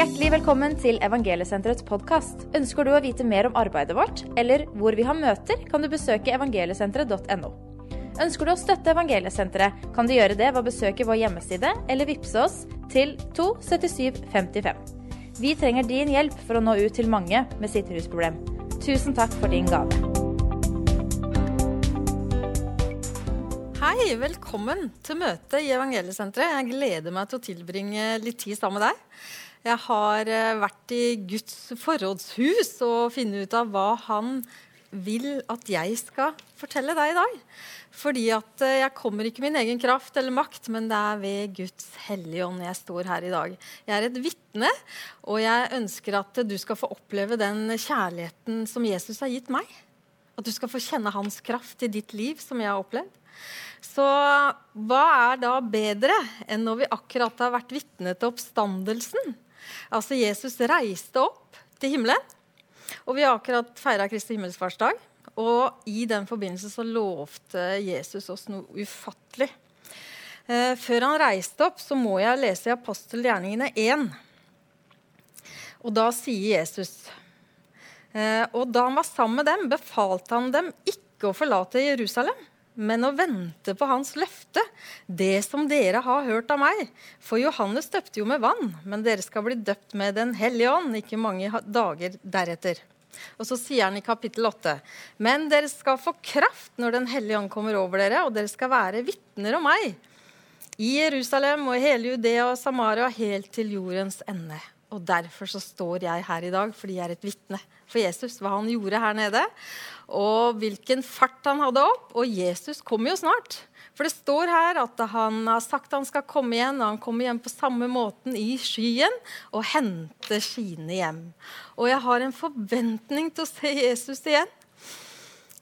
Hjertelig velkommen til Evangeliesenterets podkast. Ønsker du å vite mer om arbeidet vårt, eller hvor vi har møter, kan du besøke evangeliesenteret.no. Ønsker du å støtte Evangeliesenteret, kan du gjøre det ved å besøke vår hjemmeside eller vippse oss til 27755. Vi trenger din hjelp for å nå ut til mange med sitt rusproblem. Tusen takk for din gave. Hei, velkommen til møtet i Evangeliesenteret. Jeg gleder meg til å tilbringe litt tid sammen med deg. Jeg har eh, vært i Guds forrådshus og finne ut av hva han vil at jeg skal fortelle deg i dag. Fordi at eh, jeg kommer ikke min egen kraft eller makt, men det er ved Guds hellige ånd jeg står her i dag. Jeg er et vitne, og jeg ønsker at du skal få oppleve den kjærligheten som Jesus har gitt meg. At du skal få kjenne hans kraft i ditt liv, som jeg har opplevd. Så hva er da bedre enn når vi akkurat har vært vitne til oppstandelsen? Altså Jesus reiste opp til himmelen. Og vi har akkurat feira Kristi himmelsfartsdag. Og i den forbindelse så lovte Jesus oss noe ufattelig. Eh, før han reiste opp, så må jeg lese i apostelgjerningene 1. Og da sier Jesus eh, Og da han var sammen med dem, befalte han dem ikke å forlate Jerusalem men å vente på hans løfte, det som dere har hørt av meg. For Johannes døpte jo med vann, men dere skal bli døpt med Den hellige ånd ikke mange dager deretter. Og så sier han i kapittel 8.: Men dere skal få kraft når Den hellige ånd kommer over dere, og dere skal være vitner om meg i Jerusalem og i hele Judea og Samaria helt til jordens ende. Og derfor så står jeg her i dag, fordi jeg er et vitne for Jesus, hva han gjorde her nede og hvilken fart han hadde opp. Og Jesus kommer jo snart. For det står her at han har sagt han skal komme igjen, og han kommer igjen på samme måten i skyen og henter sine hjem. Og jeg har en forventning til å se Jesus igjen.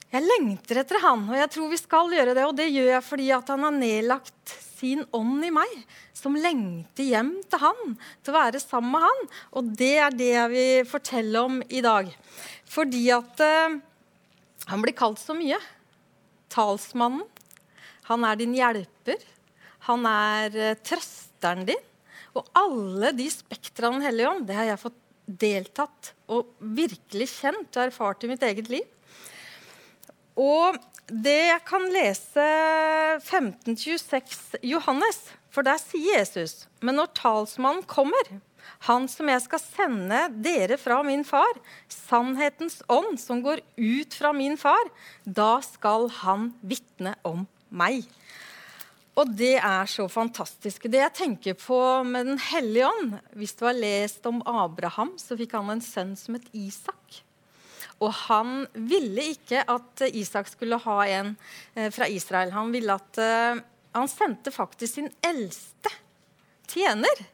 Jeg lengter etter han, og jeg tror vi skal gjøre det. Og det gjør jeg fordi at han har nedlagt sin ånd i meg, som lengter hjem til han, til å være sammen med han. Og det er det jeg vil fortelle om i dag. Fordi at uh, han blir kalt så mye. Talsmannen. Han er din hjelper. Han er uh, trøsteren din. Og alle de spektrene av Den hellige ånd, det har jeg fått deltatt og virkelig kjent og erfart i mitt eget liv. Og det jeg kan lese 1526 Johannes, for der sier Jesus Men når talsmannen kommer, han som jeg skal sende dere fra min far, sannhetens ånd som går ut fra min far, da skal han vitne om meg. Og det er så fantastisk. Det jeg tenker på med Den hellige ånd Hvis du har lest om Abraham, så fikk han en sønn som het Isak. Og han ville ikke at Isak skulle ha en eh, fra Israel. Han ville at eh, Han sendte faktisk sin eldste tjener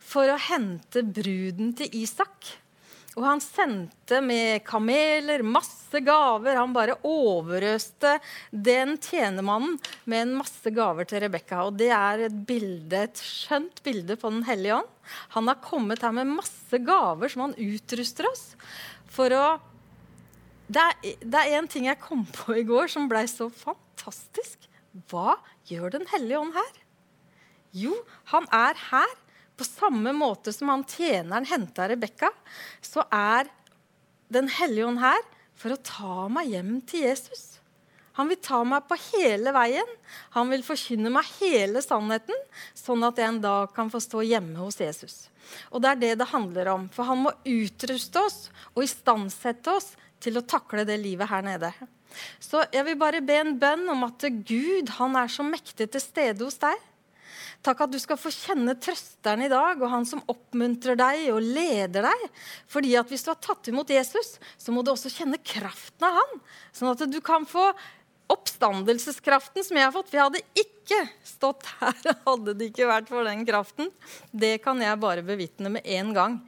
for å hente bruden til Isak. Og han sendte med kameler, masse gaver. Han bare overøste den tjenemannen med en masse gaver til Rebekka. Og det er et bilde, et skjønt bilde på Den hellige ånd. Han har kommet her med masse gaver som han utruster oss for å Det er, en ting jeg kom på i går som blei så fantastisk. Hva gjør Den hellige ånd her? Jo, han er her på samme måte som han tjeneren henta Rebekka, så er Den hellige ånd her for å ta meg hjem til Jesus. Han vil ta meg på hele veien. Han vil forkynne meg hele sannheten, sånn at jeg en dag kan få stå hjemme hos Jesus. Og det er det det handler om. For han må utruste oss og istandsette oss til å takle det livet her nede. Så jeg vil bare be en bønn om at Gud han er så mektig til stede hos deg. Takk at du skal få kjenne trøsteren i dag, og han som oppmuntrer deg og leder deg. Fordi at hvis du har tatt imot Jesus, så må du også kjenne kraften av han. Sånn at du kan få oppstandelseskraften som jeg har fått. Jeg hadde ikke stått her hadde det ikke vært for den kraften. Det kan jeg bare bevitne med en gang.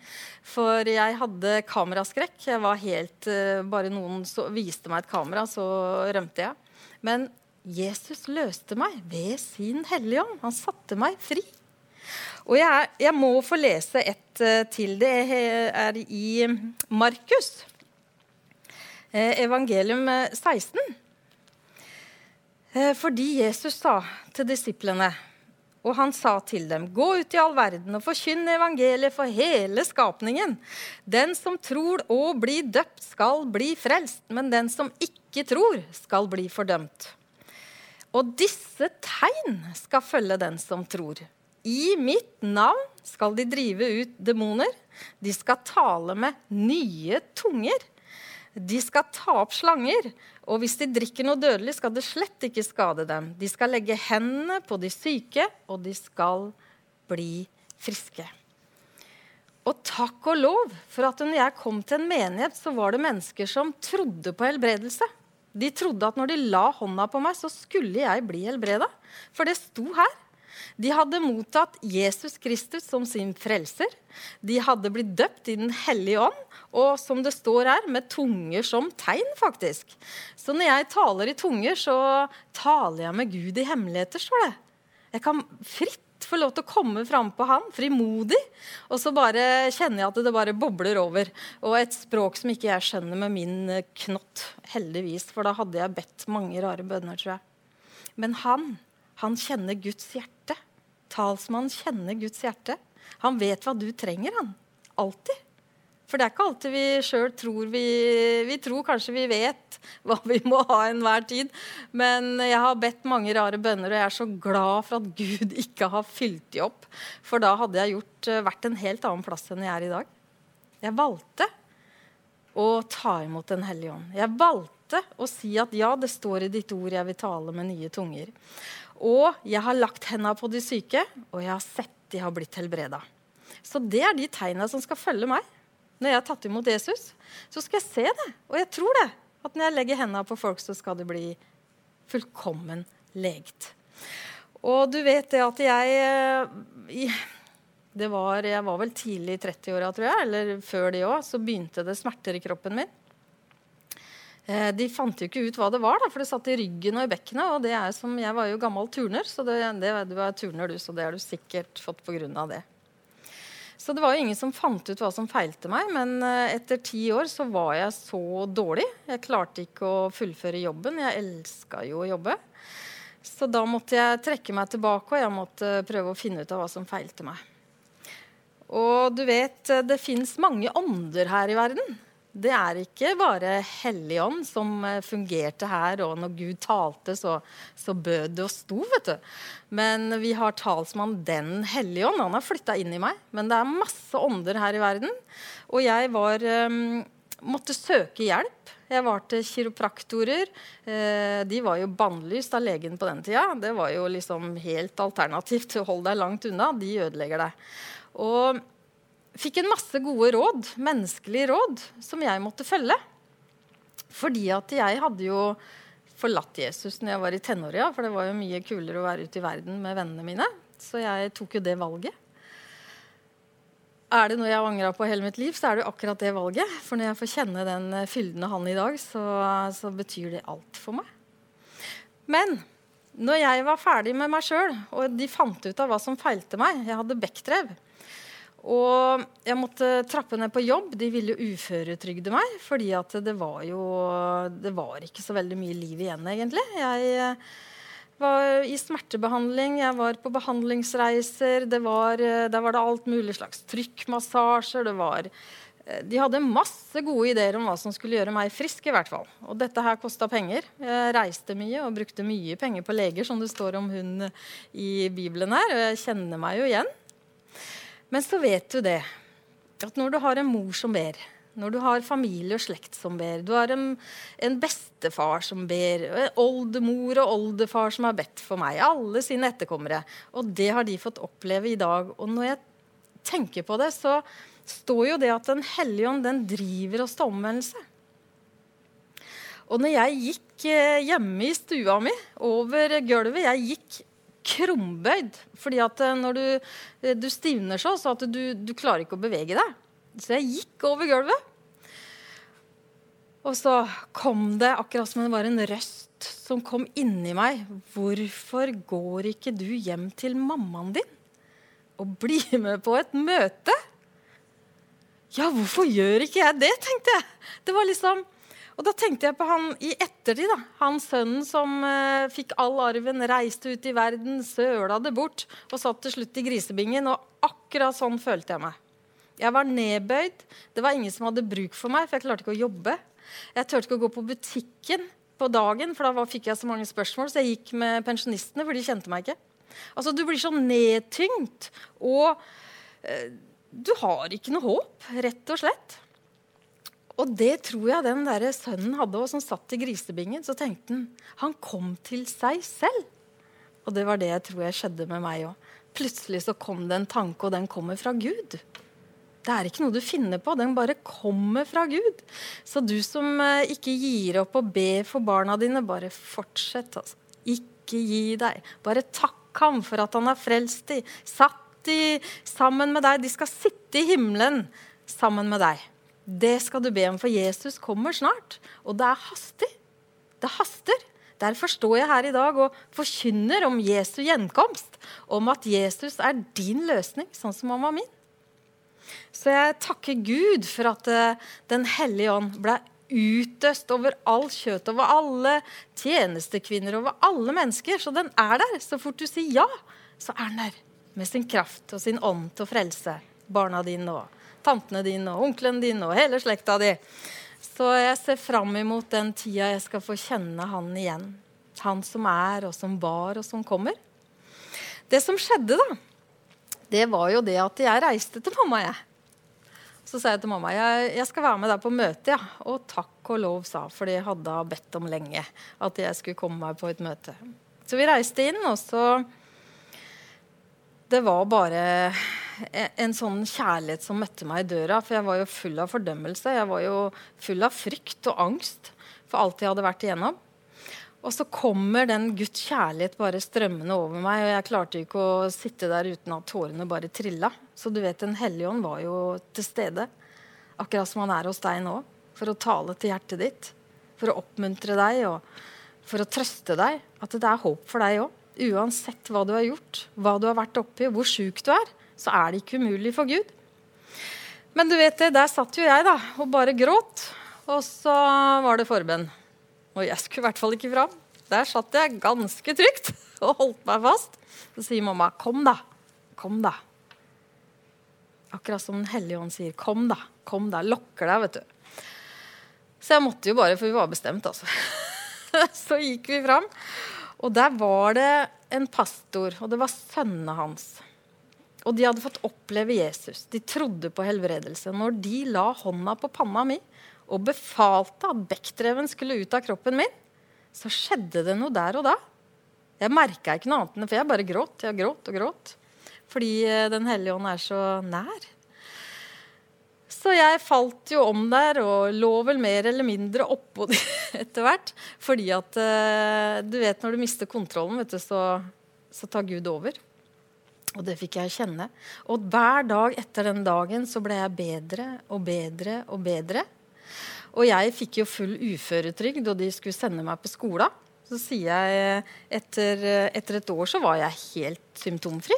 For jeg hadde kameraskrekk. Jeg var helt, eh, Bare noen så, viste meg et kamera, så rømte jeg. Men Jesus løste meg ved sin hellige ånd. Han satte meg fri. Og jeg, jeg må få lese et uh, til. Det er i Markus, uh, evangelium 16. Uh, fordi Jesus sa til disiplene Og han sa til dem, gå ut i all verden og forkynn evangeliet for hele skapningen. Den som tror og blir døpt, skal bli frelst, men den som ikke tror, skal bli fordømt. Og disse tegn skal følge den som tror. I mitt navn skal de drive ut demoner. De skal tale med nye tunger. De skal ta opp slanger, og hvis de drikker noe dødelig, skal det slett ikke skade dem. De skal legge hendene på de syke, og de skal bli friske. Og takk og lov for at når jeg kom til en menighet, så var det mennesker som trodde på helbredelse. De trodde at når de la hånda på meg, så skulle jeg bli helbreda. For det sto her. De hadde mottatt Jesus Kristus som sin frelser. De hadde blitt døpt i Den hellige ånd, og som det står her, med tunger som tegn, faktisk. Så når jeg taler i tunger, så taler jeg med Gud i hemmeligheter, står det. Jeg kan fritt få lov til å komme frampå han, frimodig. Og så bare kjenner jeg at det bare bobler over. Og et språk som ikke jeg skjønner med min knott, heldigvis. For da hadde jeg bedt mange rare bønner, tror jeg. Men han, han kjenner Guds hjerte. Talsmannen kjenner Guds hjerte. Han vet hva du trenger, han. Alltid. For det er ikke alltid vi sjøl tror vi Vi tror kanskje vi vet hva vi må ha enhver tid. Men jeg har bedt mange rare bønner, og jeg er så glad for at Gud ikke har fylt de opp. For da hadde jeg gjort, eh, vært en helt annen plass enn jeg er i dag. Jeg valgte å ta imot Den hellige ånd. Jeg valgte å si at ja, det står i ditt ord, jeg vil tale med nye tunger. Og jeg har lagt henda på de syke, og jeg har sett de har blitt helbreda. Så det er de tegna som skal følge meg. Når jeg har tatt imot Jesus, så skal jeg se det. Og jeg tror det. At når jeg legger henda på folk, så skal de bli fullkommen legt. Og du vet det at jeg det var, Jeg var vel tidlig i 30-åra, tror jeg. Eller før det òg. Så begynte det smerter i kroppen min. Eh, de fant jo ikke ut hva det var, da, for det satt i ryggen og i bekkenet. Og det er som, jeg var jo gammel turner, så det, det, du er turner du, så det har du sikkert fått pga. det. Så det var jo ingen som fant ut hva som feilte meg. Men eh, etter ti år så var jeg så dårlig. Jeg klarte ikke å fullføre jobben. Jeg elska jo å jobbe. Så da måtte jeg trekke meg tilbake, og jeg måtte prøve å finne ut av hva som feilte meg. Og du vet, det fins mange ånder her i verden det er ikke bare Helligånd som eh, fungerte her, og når Gud talte, så, så bød det og sto, vet du. Men vi har talsmann Den hellige ånd. Han har flytta inn i meg. Men det er masse ånder her i verden. Og jeg var um, måtte søke hjelp. Jeg var til kiropraktorer. Eh, de var jo bannlyst av legen på den tida. Det var jo liksom helt alternativt holde deg langt unna. De ødelegger deg. Og fikk en masse gode råd, menneskelige råd, som jeg måtte følge. Fordi at jeg hadde jo forlatt Jesus når jeg var i tenåra, for det var jo mye kulere å være ute i verden med vennene mine. Så jeg tok jo det valget. Er det noe jeg har angra på hele mitt liv, så er det jo akkurat det valget. For når jeg får kjenne den fyldende han i dag, så, så betyr det alt for meg. Men når jeg var ferdig med meg sjøl, og de fant ut av hva som feilte meg Jeg hadde bekktrev. Og jeg måtte trappe ned på jobb. De ville uføretrygde meg. fordi det var jo Det var ikke så veldig mye liv igjen, egentlig. Jeg eh, var i smertebehandling, jeg var på behandlingsreiser. Det var, eh, der var det alt mulig slags trykkmassasjer. Det var eh, de hadde masse gode ideer om hva som skulle gjøre meg frisk. i hvert fall. Og dette her kosta penger. Jeg reiste mye og brukte mye penger på leger, som det står om hun i Bibelen her. Og jeg kjenner meg jo igjen. Men så vet du det, at når du har en mor som ber, når du har familie og slekt som ber, du har en, en bestefar som ber, oldemor og oldefar som har bedt for meg, alle sine etterkommere, og det har de fått oppleve i dag. Og når jeg tenker på det, så står jo det at Den hellige ånd den driver oss til omvendelse. Og når jeg gikk eh, hjemme i stua mi over gulvet Jeg gikk krumbøyd. Fordi at eh, når du, eh, du stivner så, så at du, du klarer ikke å bevege deg. Så jeg gikk over gulvet. Og så kom det akkurat som det var en røst som kom inni meg. Hvorfor går ikke du hjem til mammaen din og blir med på et møte? Ja, hvorfor gjør ikke jeg det, tenkte jeg. Det var liksom Og da tenkte jeg på han i ettertid. da, Han sønnen som eh, fikk all arven, reiste ut i verden, søla det bort og satt til slutt i grisebingen. Og akkurat sånn følte jeg meg. Jeg var nedbøyd. Det var ingen som hadde bruk for meg, for jeg klarte ikke å jobbe. Jeg turte ikke å gå på butikken på dagen, for da fikk jeg så mange spørsmål. Så jeg gikk med pensjonistene, for de kjente meg ikke. Altså, Du blir så nedtyngt. Og eh, du har ikke noe håp, rett og slett. Og det tror jeg den der sønnen hadde, òg, som satt i grisebingen. Så tenkte han han kom til seg selv. Og det var det jeg tror jeg skjedde med meg òg. Plutselig så kom det en tanke, og den kommer fra Gud. Det er ikke noe du finner på, den bare kommer fra Gud. Så du som eh, ikke gir opp å be for barna dine, bare fortsett. Altså. Ikke gi deg. Bare takk ham for at han har frelst de, satt de sammen med deg. De skal sitte i himmelen sammen med deg. Det skal du be om, for Jesus kommer snart. Og det er hastig. Det haster. Derfor står jeg her i dag og forkynner om Jesu gjenkomst. Om at Jesus er din løsning, sånn som han var min. Så jeg takker Gud for at uh, Den hellige ånd ble utøst over all kjøtt, over alle tjenestekvinner, over alle mennesker. Så den er der. Så fort du sier ja, så er den der. Med sin kraft og sin ånd til å frelse barna dine og tantene dine og onklene dine og hele slekta di. Så jeg ser fram imot den tida jeg skal få kjenne han igjen. Han som er, og som var, og som kommer. Det som skjedde, da, det var jo det at jeg reiste til mamma, jeg. Så sa jeg til mamma jeg, jeg skal være med deg på møte. Ja. Og takk og lov, sa for de hadde bedt om lenge at jeg skulle komme meg på et møte. Så vi reiste inn, og så Det var bare en sånn kjærlighet som møtte meg i døra. For jeg var jo full av fordømmelse. Jeg var jo full av frykt og angst for alt jeg hadde vært igjennom. Og så kommer den Guds kjærlighet bare strømmende over meg, og jeg klarte ikke å sitte der uten at tårene bare trilla. Så du vet, Den hellige ånd var jo til stede, akkurat som han er hos deg nå, for å tale til hjertet ditt, for å oppmuntre deg og for å trøste deg. At det er håp for deg òg. Uansett hva du har gjort, hva du har vært oppi, hvor sjuk du er, så er det ikke umulig for Gud. Men du vet det, der satt jo jeg da, og bare gråt. Og så var det forbønn. Og jeg skulle i hvert fall ikke fram. Der satt jeg ganske trygt og holdt meg fast. Så sier mamma, 'Kom, da. Kom, da.' Akkurat som Den hellige ånd sier, 'Kom, da. Kom, da.' Lokker deg, vet du. Så jeg måtte jo bare, for vi var bestemt, altså. så gikk vi fram. Og der var det en pastor, og det var sønnene hans. Og de hadde fått oppleve Jesus. De trodde på helbredelse. Når de la hånda på panna mi og befalte at bekkdreven skulle ut av kroppen min, så skjedde det noe der og da. Jeg merka ikke noe annet enn det, for jeg bare gråt. Jeg gråt og gråt. Fordi eh, Den hellige ånd er så nær. Så jeg falt jo om der og lå vel mer eller mindre oppå det etter hvert. Fordi at eh, du vet når du mister kontrollen, du, så, så tar Gud over. Og det fikk jeg kjenne. Og hver dag etter den dagen så ble jeg bedre og bedre og bedre. Og jeg fikk jo full uføretrygd, og de skulle sende meg på skolen. Så sier jeg etter, etter et år så var jeg helt symptomfri.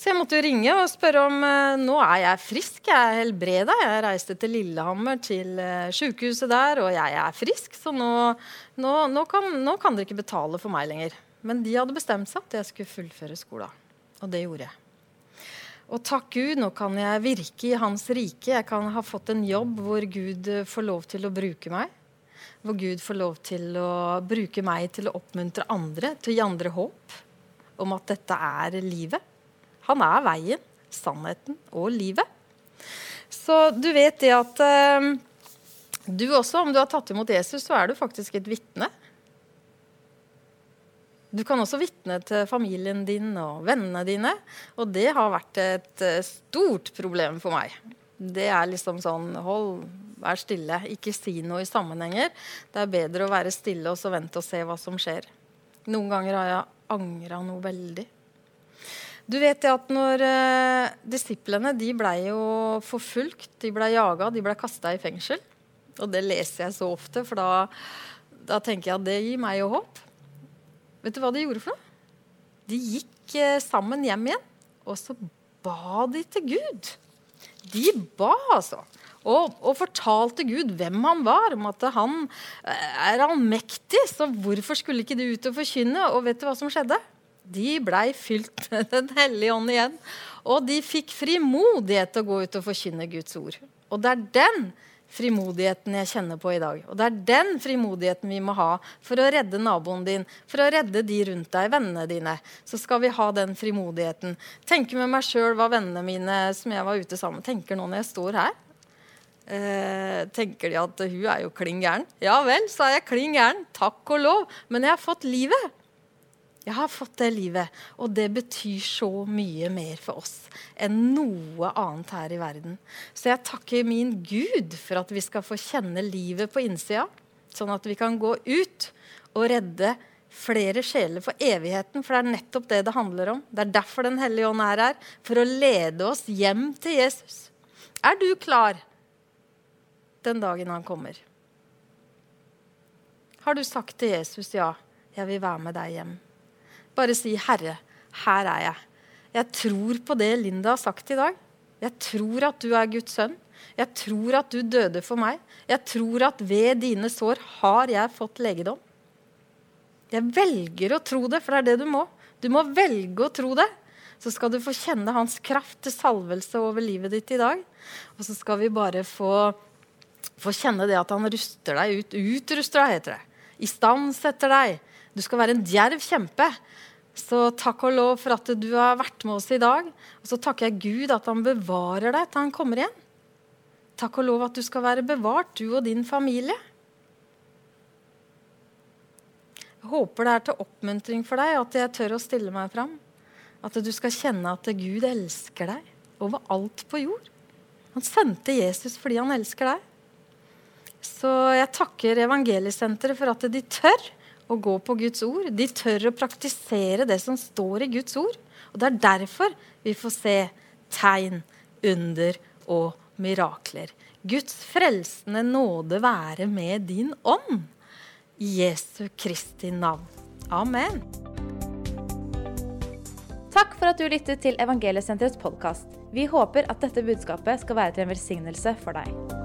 Så jeg måtte jo ringe og spørre om eh, nå er jeg frisk, jeg er helbreda. Jeg reiste til Lillehammer, til sjukehuset sykehuset der, og jeg er frisk. Så nå, nå, nå, kan, nå kan dere ikke betale for meg lenger. Men de hadde bestemt seg at jeg skulle fullføre skolen. Og det gjorde jeg. Og takk Gud, nå kan jeg virke i Hans rike. Jeg kan ha fått en jobb hvor Gud får lov til å bruke meg. Hvor Gud får lov til å bruke meg til å oppmuntre andre, til å gi andre håp om at dette er livet. Han er veien, sannheten og livet. Så du vet det at eh, du også, om du har tatt imot Jesus, så er du faktisk et vitne. Du kan også vitne til familien din og vennene dine. Og det har vært et eh, stort problem for meg. Det er liksom sånn Hold, vær stille. Ikke si noe i sammenhenger. Det er bedre å være stille og så vente og se hva som skjer. Noen ganger har jeg angra noe veldig. Du vet at når eh, Disiplene de ble jo forfulgt, de ble jaga, de ble kasta i fengsel. Og det leser jeg så ofte, for da, da tenker jeg at det gir meg jo håp. Vet du hva de gjorde for noe? De gikk eh, sammen hjem igjen, og så ba de til Gud. De ba, altså. Og, og, fortalte Gud hvem han var, om at han eh, er allmektig. Så hvorfor skulle ikke de ut og forkynne? Og vet du hva som skjedde? De blei fylt med Den hellige ånd igjen. Og de fikk frimodighet til å gå ut og forkynne Guds ord. Og det er den frimodigheten jeg kjenner på i dag. Og det er den frimodigheten vi må ha for å redde naboen din, for å redde de rundt deg, vennene dine. Så skal vi ha den frimodigheten. Tenke med meg sjøl hva vennene mine som jeg var ute sammen tenker nå når jeg står her. Eh, tenker de at hun er jo klin gæren? Ja vel, så er jeg klin gæren. Takk og lov. Men jeg har fått livet. Jeg har fått det livet, og det betyr så mye mer for oss enn noe annet her i verden. Så jeg takker min Gud for at vi skal få kjenne livet på innsida, sånn at vi kan gå ut og redde flere sjeler for evigheten, for det er nettopp det det handler om. Det er derfor Den hellige ånd er her, for å lede oss hjem til Jesus. Er du klar den dagen han kommer? Har du sagt til Jesus ja, jeg vil være med deg hjem? Bare si, 'Herre, her er jeg'. Jeg tror på det Linda har sagt i dag. Jeg tror at du er Guds sønn. Jeg tror at du døde for meg. Jeg tror at ved dine sår har jeg fått legedom. Jeg velger å tro det, for det er det du må. Du må velge å tro det. Så skal du få kjenne hans kraft til salvelse over livet ditt i dag. Og så skal vi bare få, få kjenne det at han ruster deg ut. Utruster deg, heter det. Istandsetter deg. Du skal være en djerv kjempe. Så takk og lov for at du har vært med oss i dag. Og så takker jeg Gud at han bevarer deg til han kommer igjen. Takk og lov at du skal være bevart, du og din familie. Jeg håper det er til oppmuntring for deg at jeg tør å stille meg fram. At du skal kjenne at Gud elsker deg over alt på jord. Han sendte Jesus fordi han elsker deg. Så jeg takker Evangeliesenteret for at de tør å gå på Guds ord. De tør å praktisere det som står i Guds ord. Og Det er derfor vi får se tegn, under og mirakler. Guds frelsende nåde være med din ånd. I Jesu Kristi navn. Amen. Takk for at du lyttet til Evangeliesenterets podkast. Vi håper at dette budskapet skal være til en velsignelse for deg.